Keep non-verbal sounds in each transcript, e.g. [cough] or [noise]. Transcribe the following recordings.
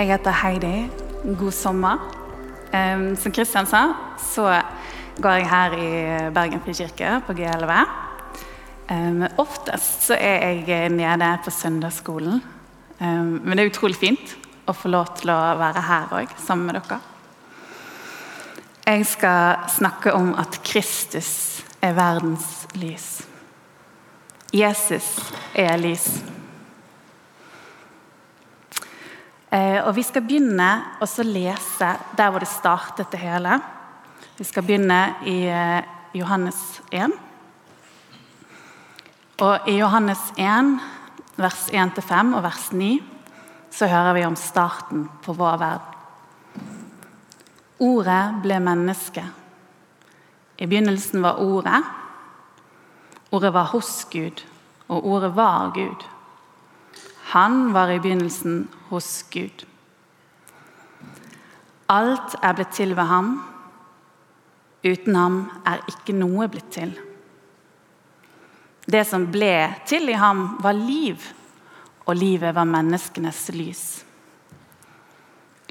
Jeg heter Heidi. God sommer. Som Kristian sa, så går jeg her i Bergen frikirke på G11. Um, oftest så er jeg nede på søndagsskolen. Men det er utrolig fint å få lov til å være her òg, sammen med dere. Jeg skal snakke om at Kristus er verdens lys. Jesus er lys. Eh, og Vi skal begynne å lese der hvor det startet det hele. Vi skal begynne i eh, Johannes 1. Og I Johannes 1, vers 1-5 og vers 9, så hører vi om starten på vår verden. Ordet ble menneske. I begynnelsen var Ordet. Ordet var hos Gud, og ordet var Gud. Han var i begynnelsen hos Gud. Alt er blitt til ved ham. Uten ham er ikke noe blitt til. Det som ble til i ham, var liv, og livet var menneskenes lys.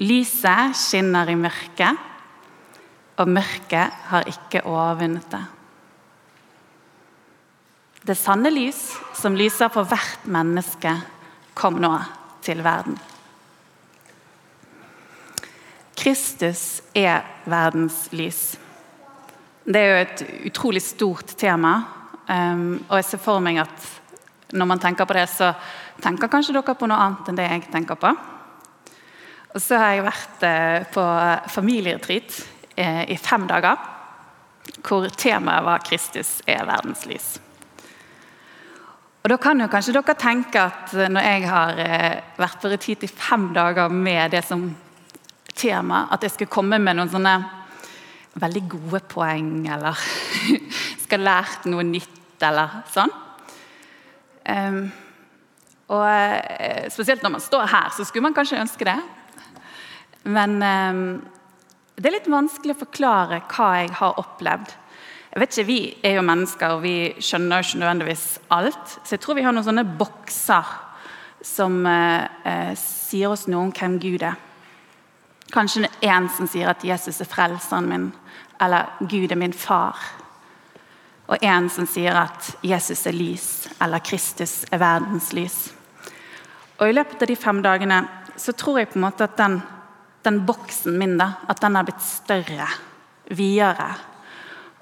Lyset skinner i mørket, og mørket har ikke overvunnet det. Det sanne lys, som lyser for hvert menneske, kom nå til verden. Kristus er verdens lys. Det er jo et utrolig stort tema. Um, og jeg ser for meg at når man tenker på det, så tenker kanskje dere på noe annet enn det jeg tenker på. Og så har jeg vært eh, på familieretreat eh, i fem dager, hvor temaet var 'Kristus er verdens lys'. Og Da kan jo kanskje dere tenke at når jeg har eh, vært på retreat i fem dager med det som tema, at jeg skal komme med noen sånne veldig gode poeng, eller [laughs] skal lært noe nytt, eller sånn. Um, og eh, Spesielt når man står her, så skulle man kanskje ønske det. Men um, det er litt vanskelig å forklare hva jeg har opplevd jeg vet ikke, Vi er jo mennesker, og vi skjønner ikke nødvendigvis alt. Så jeg tror vi har noen sånne bokser som eh, eh sier oss noe om hvem Gud er. Kanskje en som sier at Jesus er frelseren min, eller Gud er min far. Og en som sier at Jesus er lys, eller Kristus er verdens lys. Og I løpet av de fem dagene så tror jeg på en måte at den, den boksen min da, at den har blitt større, videre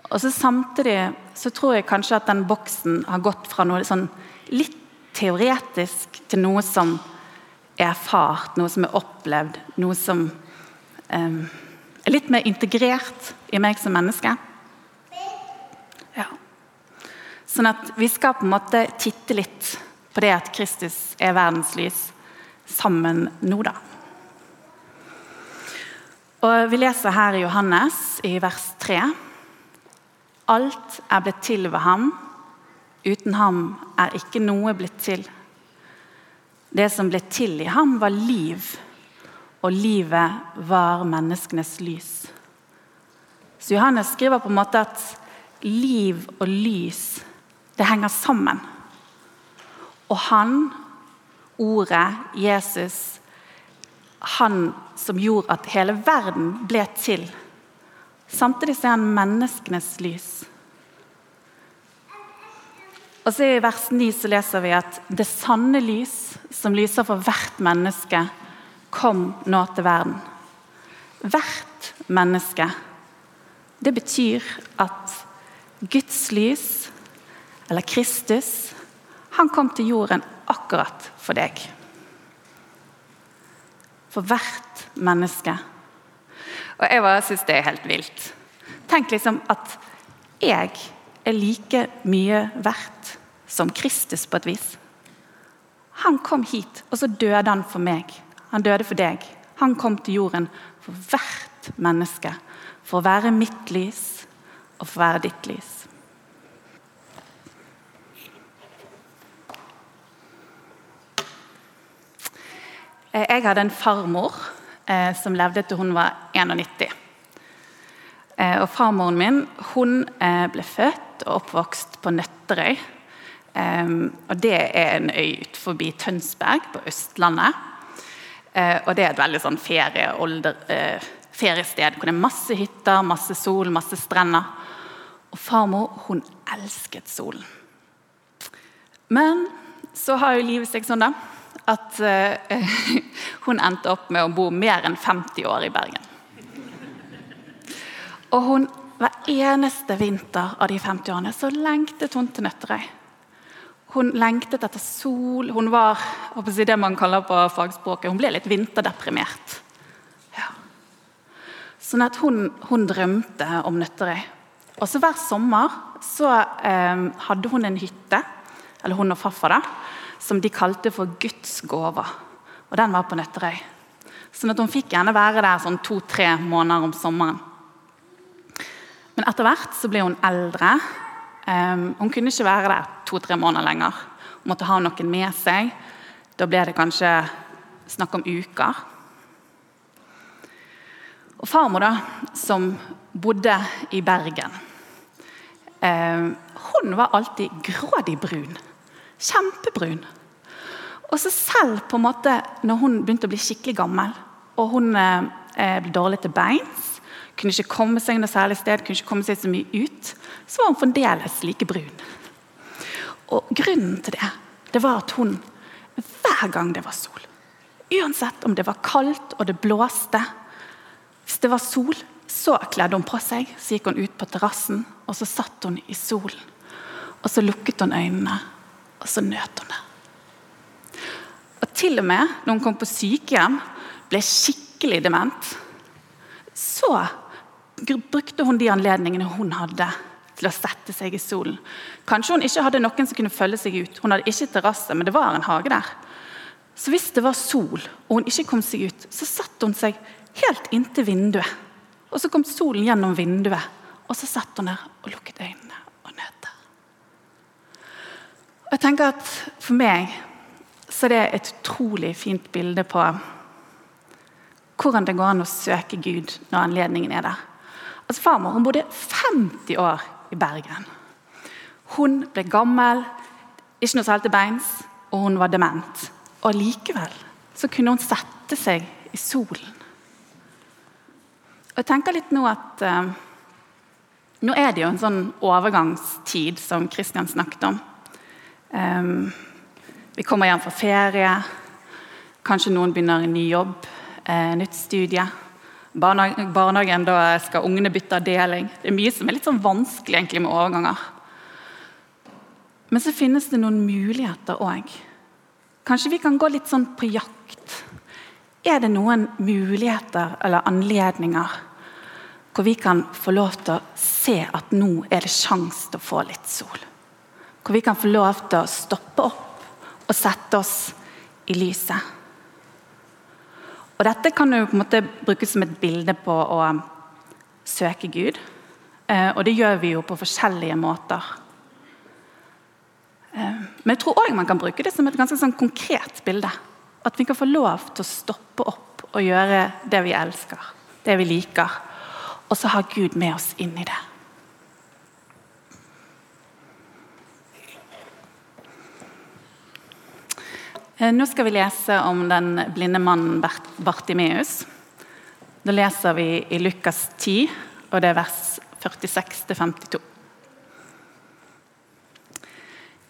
og så Samtidig så tror jeg kanskje at den boksen har gått fra noe sånn litt teoretisk til noe som er erfart, noe som er opplevd, noe som um, er litt mer integrert i meg som menneske. Ja. Sånn at vi skal på en måte titte litt på det at Kristus er verdens lys, sammen nå, da. Og Vi leser her i Johannes i vers 3. Alt er blitt til ved ham. Uten ham er ikke noe blitt til. Det som ble til i ham, var liv, og livet var menneskenes lys. Så Johannes skriver på en måte at liv og lys det henger sammen. Og han, ordet, Jesus, han som gjorde at hele verden ble til Samtidig er han menneskenes lys. Og så I vers 9 så leser vi at det sanne lys, som lyser for hvert menneske, kom nå til verden. Hvert menneske. Det betyr at Guds lys, eller Kristus, han kom til jorden akkurat for deg. For hvert menneske. Og jeg bare syns det er helt vilt. Tenk liksom at jeg er like mye verdt som Kristus på et vis. Han kom hit, og så døde han for meg. Han døde for deg. Han kom til jorden for hvert menneske. For å være mitt lys og for å være ditt lys. Jeg hadde en farmor eh, som levde til hun var 91. Eh, og Farmoren min hun eh, ble født og oppvokst på Nøtterøy. Eh, og Det er en øy utenfor Tønsberg på Østlandet. Eh, og det er et veldig sånn ferieolder, eh, feriested hvor det er masse hytter, masse sol, masse strender. Og farmor hun elsket solen. Men så har jo livet seg sånn da, at eh, [laughs] hun endte opp med å bo mer enn 50 år i Bergen. Og hun, hver eneste vinter av de 50 årene så lengtet hun til Nøtterøy. Hun lengtet etter sol. Hun var det man kaller på fagspråket, hun ble litt vinterdeprimert. Ja. Sånn at hun, hun drømte om Nøtterøy. Og så Hver sommer så eh, hadde hun en hytte, eller hun og farfar, da, som de kalte for Guds gåva. Og den var på Nøtterøy. Sånn at hun fikk gjerne være der sånn to-tre måneder om sommeren. Men etter hvert så ble hun eldre. Um, hun kunne ikke være der to-tre måneder lenger. Hun måtte ha noen med seg. Da ble det kanskje snakk om uker. Og farmor, da, som bodde i Bergen, um, hun var alltid grådig brun. Kjempebrun. Og så selv på en måte, når hun begynte å bli skikkelig gammel, og hun eh, ble dårlig til beins, kunne ikke komme seg noe særlig sted, kunne ikke komme seg så mye ut, så var hun fremdeles like brun. Og Grunnen til det det var at hun hver gang det var sol, uansett om det var kaldt og det blåste Hvis det var sol, så kledde hun på seg, så gikk hun ut på terrassen og så satt hun i solen. Og så lukket hun øynene, og så nøt hun det. Og til og med når hun kom på sykehjem, ble skikkelig dement, så brukte hun de anledningene hun hadde til å sette seg i solen. Kanskje hun ikke hadde noen som kunne følge seg ut. Hun hadde ikke terrasse, men det var en hage der. Så hvis det var sol og hun ikke kom seg ut, så satte hun seg helt inntil vinduet. Og så kom solen gjennom vinduet, og så satt hun der og lukket øynene og nøt det. Jeg tenker at For meg så er det et utrolig fint bilde på hvordan det går an å søke Gud når anledningen er der. Altså Farmor hun bodde 50 år i Bergen. Hun ble gammel, ikke noe salte beins, og hun var dement. Og Likevel så kunne hun sette seg i solen. Og jeg tenker litt Nå at uh, nå er det jo en sånn overgangstid som Kristian snakket om. Um, vi kommer hjem fra ferie. Kanskje noen begynner en ny jobb, uh, nytt studie barnehagen da skal ungene bytte avdeling. Det er mye som er litt sånn vanskelig egentlig med overganger. Men så finnes det noen muligheter òg. Kanskje vi kan gå litt sånn på jakt. Er det noen muligheter eller anledninger hvor vi kan få lov til å se at nå er det sjanse til å få litt sol? Hvor vi kan få lov til å stoppe opp og sette oss i lyset? Og Dette kan jo på en måte brukes som et bilde på å søke Gud. Eh, og det gjør vi jo på forskjellige måter. Eh, men jeg tror òg man kan bruke det som et ganske sånn konkret bilde. At vi kan få lov til å stoppe opp og gjøre det vi elsker, det vi liker. Og så har Gud med oss inn i det. Nå skal vi lese om den blinde mannen Bartimeus. Da leser vi i Lukas 10, og det er vers 46-52.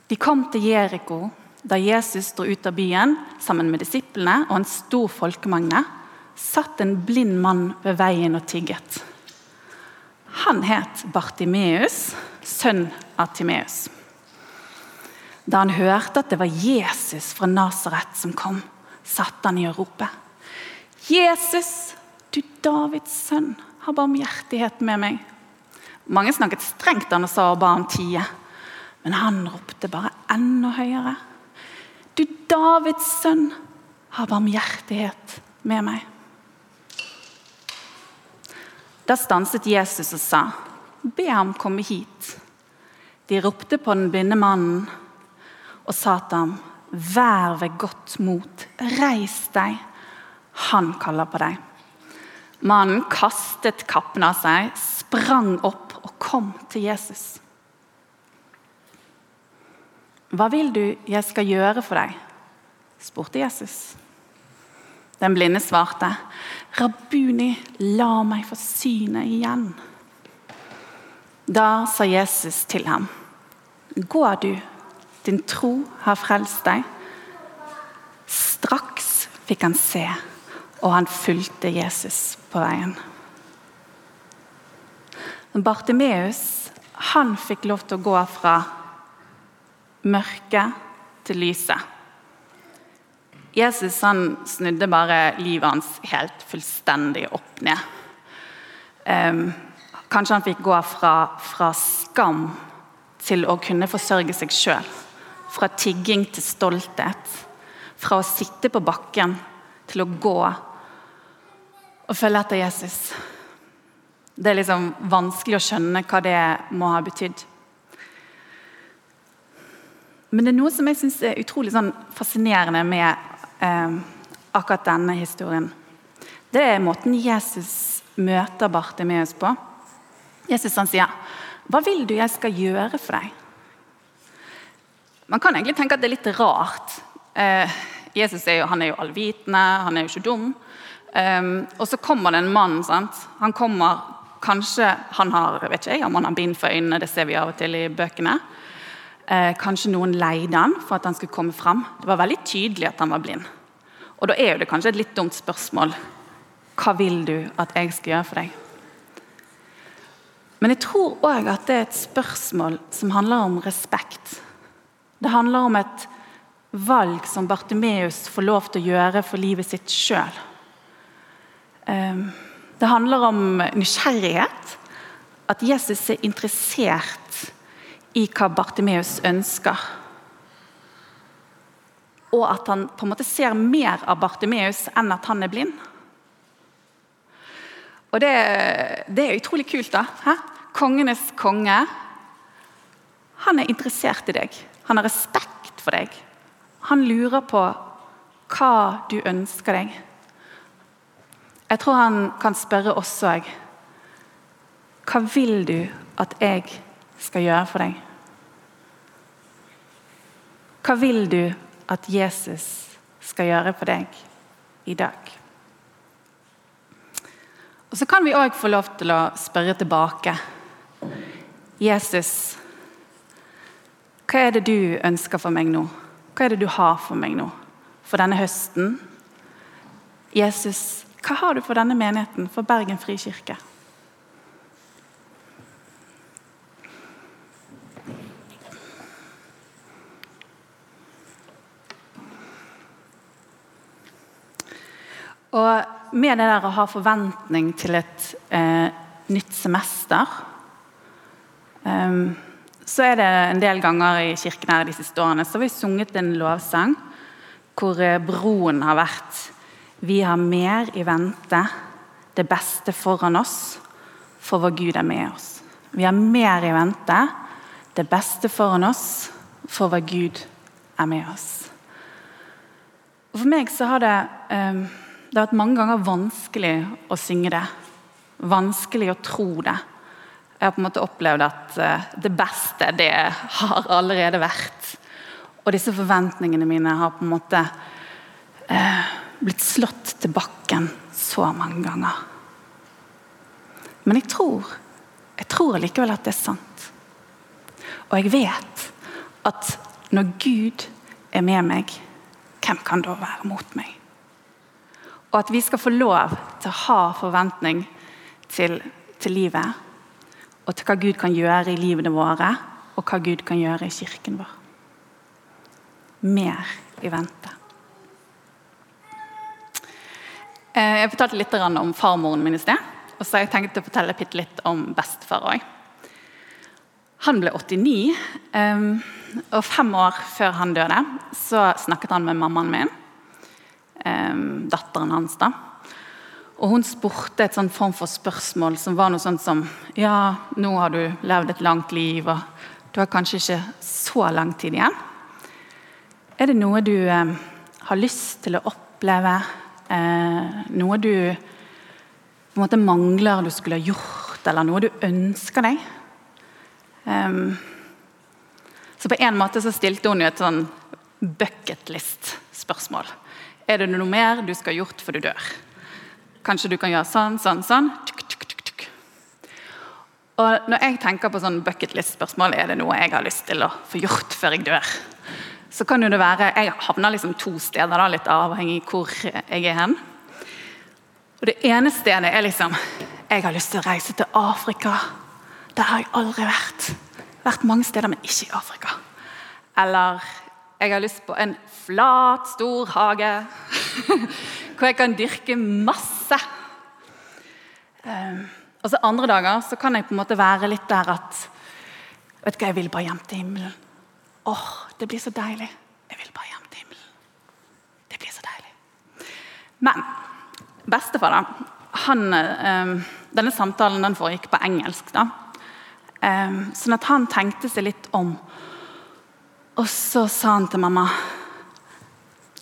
De kom til Jeriko da Jesus dro ut av byen sammen med disiplene og en stor folkemengde. Satt en blind mann ved veien og tigget. Han het Bartimeus, sønn av Timeus. Da han hørte at det var Jesus fra Nasaret som kom, satte han i å rope. Jesus, du Davids sønn, har barmhjertighet med meg. Mange snakket strengt da han sa og ba om tie, men han ropte bare enda høyere. Du Davids sønn, har barmhjertighet med meg. Da stanset Jesus og sa, be ham komme hit. De ropte på den blinde mannen og Satan, vær ved godt mot, reis deg, han kaller på deg. Mannen kastet kappen av seg, sprang opp og kom til Jesus. Hva vil du jeg skal gjøre for deg? spurte Jesus. Den blinde svarte, 'Rabuni, la meg få synet igjen.' Da sa Jesus til ham, 'Gå du, din tro har frelst deg.' Straks fikk han se, og han fulgte Jesus på veien. Bartimeus han fikk lov til å gå fra mørket til lyset. Jesus han snudde bare livet hans helt fullstendig opp ned. Um, kanskje han fikk gå fra, fra, skam til å kunne forsørge seg sjøl. Fra tigging til stolthet. Fra å sitte på bakken til å gå og følge etter Jesus. Det er liksom vanskelig å skjønne hva det må ha betydd. Men det er noe som jeg syns er utrolig sånn fascinerende med eh, akkurat denne historien. Det er måten Jesus møter Bartimeus på. Jesus han sier, 'Hva vil du jeg skal gjøre for deg?' Man kan egentlig tenke at det er litt rart. Eh, Jesus er jo, han er jo allvitende, han er jo ikke dum. Um, og så kommer det en mann. sant? Han kommer, Kanskje han har vet ikke jeg, om han har bind for øynene, det ser vi av og til i bøkene. Eh, kanskje noen leide han for at han skulle komme fram. Det var veldig tydelig at han var blind. Og da er jo det kanskje et litt dumt spørsmål. Hva vil du at jeg skal gjøre for deg? Men jeg tror òg at det er et spørsmål som handler om respekt. Det handler om et valg som Bartimeus får lov til å gjøre for livet sitt sjøl. Ehm, det handler om nysgjerrighet. At Jesus er interessert i hva Bartimeus ønsker. Og at han på en måte ser mer av Bartimeus enn at han er blind. Og det, det er utrolig kult. da. Hæ? Kongenes konge. Han er interessert i deg. Han har respekt for deg. Han lurer på hva du ønsker deg. Jeg tror han kan spørre oss òg. Hva vil du at jeg skal gjøre for deg? Hva vil du at Jesus skal gjøre for deg i dag? Og Så kan vi òg få lov til å spørre tilbake. Jesus, hva er det du ønsker for meg nå? Hva er det du har for meg nå? For denne høsten? Jesus, hva har du for denne menigheten, for Bergen frikirke? Og med det der å ha forventning til et eh, nytt semester eh, Så er det en del ganger i kirken her de siste årene så har vi sunget en lovsang hvor eh, broen har vært Vi har mer i vente, det beste foran oss, for vår Gud er med oss. Vi har mer i vente, det beste foran oss, for vår Gud er med oss. Og For meg så har det eh, det har vært mange ganger vanskelig å synge det. Vanskelig å tro det. Jeg har på en måte opplevd at eh, det beste, det har allerede vært. Og disse forventningene mine har på en måte eh, blitt slått til bakken så mange ganger. Men jeg tror, jeg tror likevel at det er sant. Og jeg vet at når Gud er med meg, hvem kan da være mot meg? Og at vi skal få lov til å ha forventning til, til livet. Og til hva Gud kan gjøre i livene våre, og hva Gud kan gjøre i kirken vår. Mer i vente. Eh, jeg fortalte litt om farmoren min i sted. Og så har jeg tenkt å fortelle litt om bestefar òg. Han ble 89, eh, og fem år før han døde, så snakket han med mammaen min eh, datteren hans. da. Og Hun spurte et sånn form for spørsmål som var noe sånt som Ja, nå har du levd et langt liv, og du har kanskje ikke så lang tid igjen. Er det noe du eh, har lyst til å oppleve? Eh, noe du på en måte mangler du skulle ha gjort, eller noe du ønsker deg? Um, så på en måte så stilte hun jo et sånn bucketlist-spørsmål. Er det noe mer du skal ha gjort før du dør? Kanskje du kan gjøre sånn, sånn, sånn. Og når jeg tenker på sånn bucketlist-spørsmål, er det noe jeg har lyst til å få gjort før jeg dør? Så kan jo det være Jeg havner liksom to steder, da, litt avhengig hvor jeg er hen. Og Det ene stedet er liksom Jeg har lyst til å reise til Afrika. Der har jeg aldri vært. Vært mange steder, men ikke i Afrika. Eller jeg har lyst på en flat, stor hage [laughs] hvor jeg kan dyrke masse. Um, og så Andre dager så kan jeg på en måte være litt der at vet du hva, Jeg vil bare hjem til himmelen. Åh, det blir så deilig. Jeg vil bare hjem til himmelen. Det blir så deilig. Men bestefar, da, han, um, denne samtalen den foregikk på engelsk. da. Um, sånn at han tenkte seg litt om. Og så sa han til mamma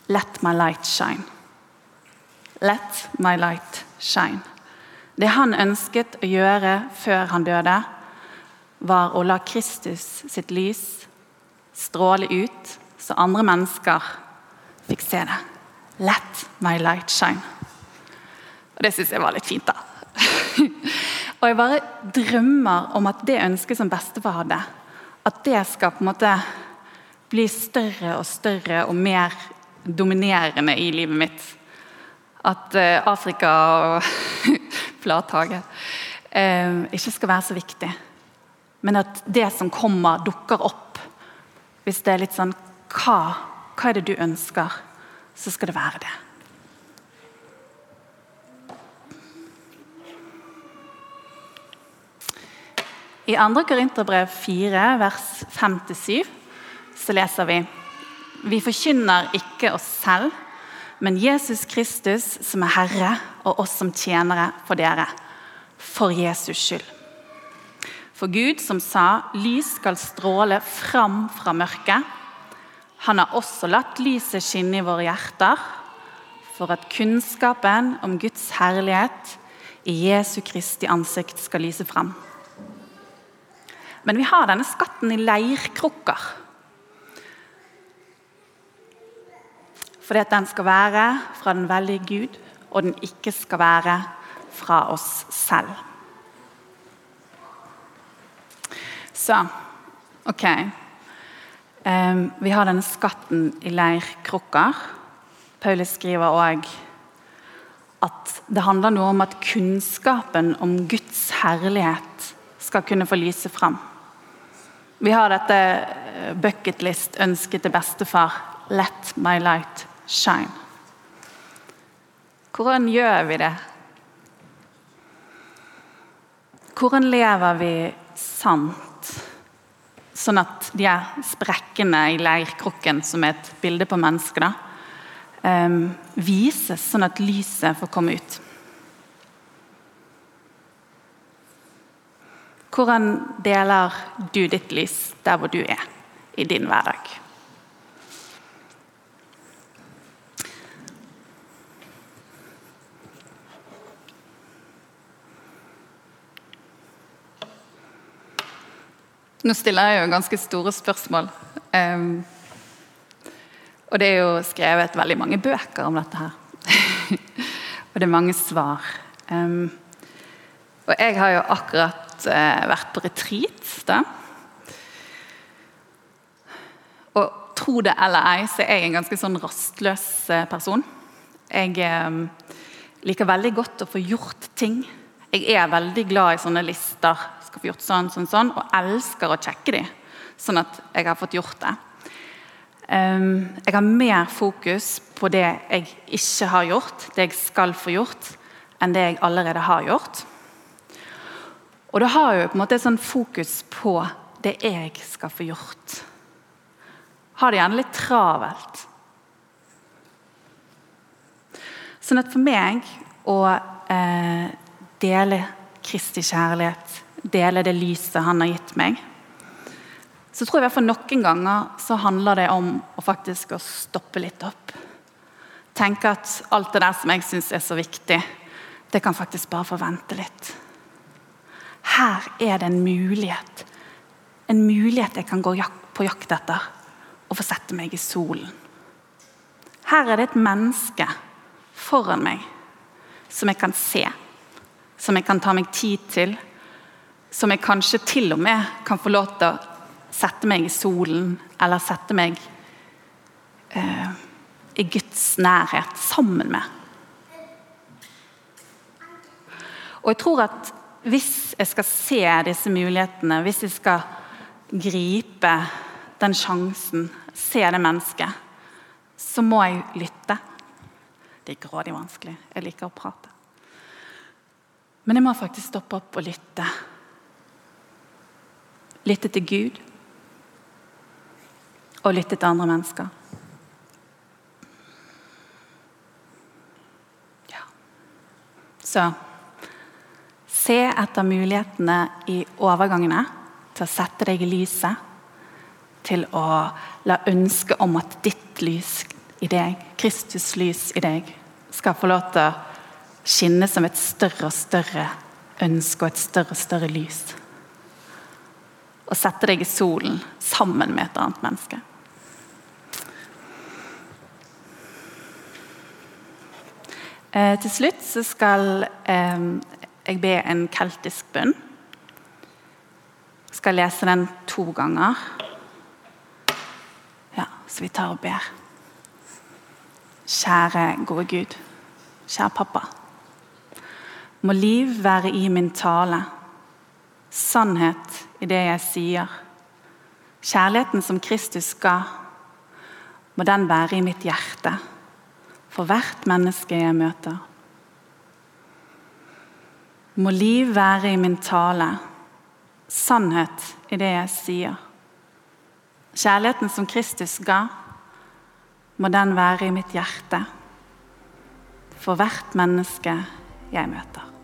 Let my light shine. Let my light shine. Det han ønsket å gjøre før han døde, var å la Kristus sitt lys stråle ut, så andre mennesker fikk se det. Let my light shine. Og Det syns jeg var litt fint, da. [laughs] og jeg bare drømmer om at det ønsket som bestefar hadde, at det skal på en måte bli større og større og mer dominerende i livet mitt. At uh, Afrika og [laughs] Flathaget uh, ikke skal være så viktig. Men at det som kommer, dukker opp. Hvis det er litt sånn hva, hva er det du ønsker? Så skal det være det. I 2. Korinterbrev 4, vers 5-7, så leser vi Vi forkynner ikke oss selv, men Jesus Kristus som er Herre, og oss som tjenere for dere. For Jesus skyld. For Gud som sa 'lys skal stråle fram fra mørket', han har også latt lyset skinne i våre hjerter, for at kunnskapen om Guds herlighet i Jesu Kristi ansikt skal lyse fram. Men vi har denne skatten i leirkrukker. Fordi at den skal være fra den veldige Gud, og den ikke skal være fra oss selv. Så OK. Um, vi har denne skatten i leirkrukker. Paulus skriver òg at det handler noe om at kunnskapen om Guds herlighet skal kunne få lyse fram. Vi har dette eh, bucketlist-ønsket til bestefar. Let my light shine. Hvordan gjør vi det? Hvordan lever vi sant, sånn at de sprekkene i leirkrukken, som er et bilde på mennesket, um, vises, sånn at lyset får komme ut? Hvordan deler du ditt lys der hvor du er i din hverdag? Nå stiller jeg jo ganske store spørsmål. Um, og det er jo skrevet veldig mange bøker om dette her. [laughs] og det er mange svar. Um, og jeg har jo akkurat uh, vært på retreat. Da. Og tro det eller ei, så er jeg en ganske sånn rastløs uh, person. Jeg um, liker veldig godt å få gjort ting. Jeg er veldig glad i sånne lister. Skal få gjort sånn, sånn, sånn, Og elsker å sjekke dem, sånn at jeg har fått gjort det. Um, jeg har mer fokus på det jeg ikke har gjort, det jeg skal få gjort, enn det jeg allerede har gjort. Og da har jeg på en måte sånn fokus på det jeg skal få gjort. Har det gjerne litt travelt. Sånn at for meg å eh, dele Kristi kjærlighet, dele det lyset han har gitt meg, så tror jeg i hvert fall noen ganger så handler det om å faktisk å stoppe litt opp. Tenke at alt det der som jeg syns er så viktig, det kan faktisk bare få vente litt. Her er det en mulighet. En mulighet jeg kan gå på jakt etter og få sette meg i solen. Her er det et menneske foran meg som jeg kan se, som jeg kan ta meg tid til, som jeg kanskje til og med kan få lov til å sette meg i solen eller sette meg eh, i Guds nærhet sammen med. Og jeg tror at hvis jeg skal se disse mulighetene, hvis jeg skal gripe den sjansen, se det mennesket, så må jeg lytte. Det er grådig vanskelig. Jeg liker å prate. Men jeg må faktisk stoppe opp og lytte. Lytte til Gud. Og lytte til andre mennesker. Ja. Så se etter mulighetene i overgangene til å sette deg i lyset. Til å la ønsket om at ditt lys i deg, Kristus lys i deg, skal få lov til å skinne som et større og større ønske og et større og større lys. Og sette deg i solen sammen med et annet menneske. Eh, til slutt så skal eh, jeg be en keltisk bønn. Jeg skal lese den to ganger. Ja, så vi tar og ber. Kjære, gode Gud. Kjære pappa. Må liv være i min tale, sannhet i det jeg sier. Kjærligheten som Kristus ga, må den være i mitt hjerte for hvert menneske jeg møter. Må liv være i min tale, sannhet i det jeg sier. Kjærligheten som Kristus ga, må den være i mitt hjerte for hvert menneske jeg møter.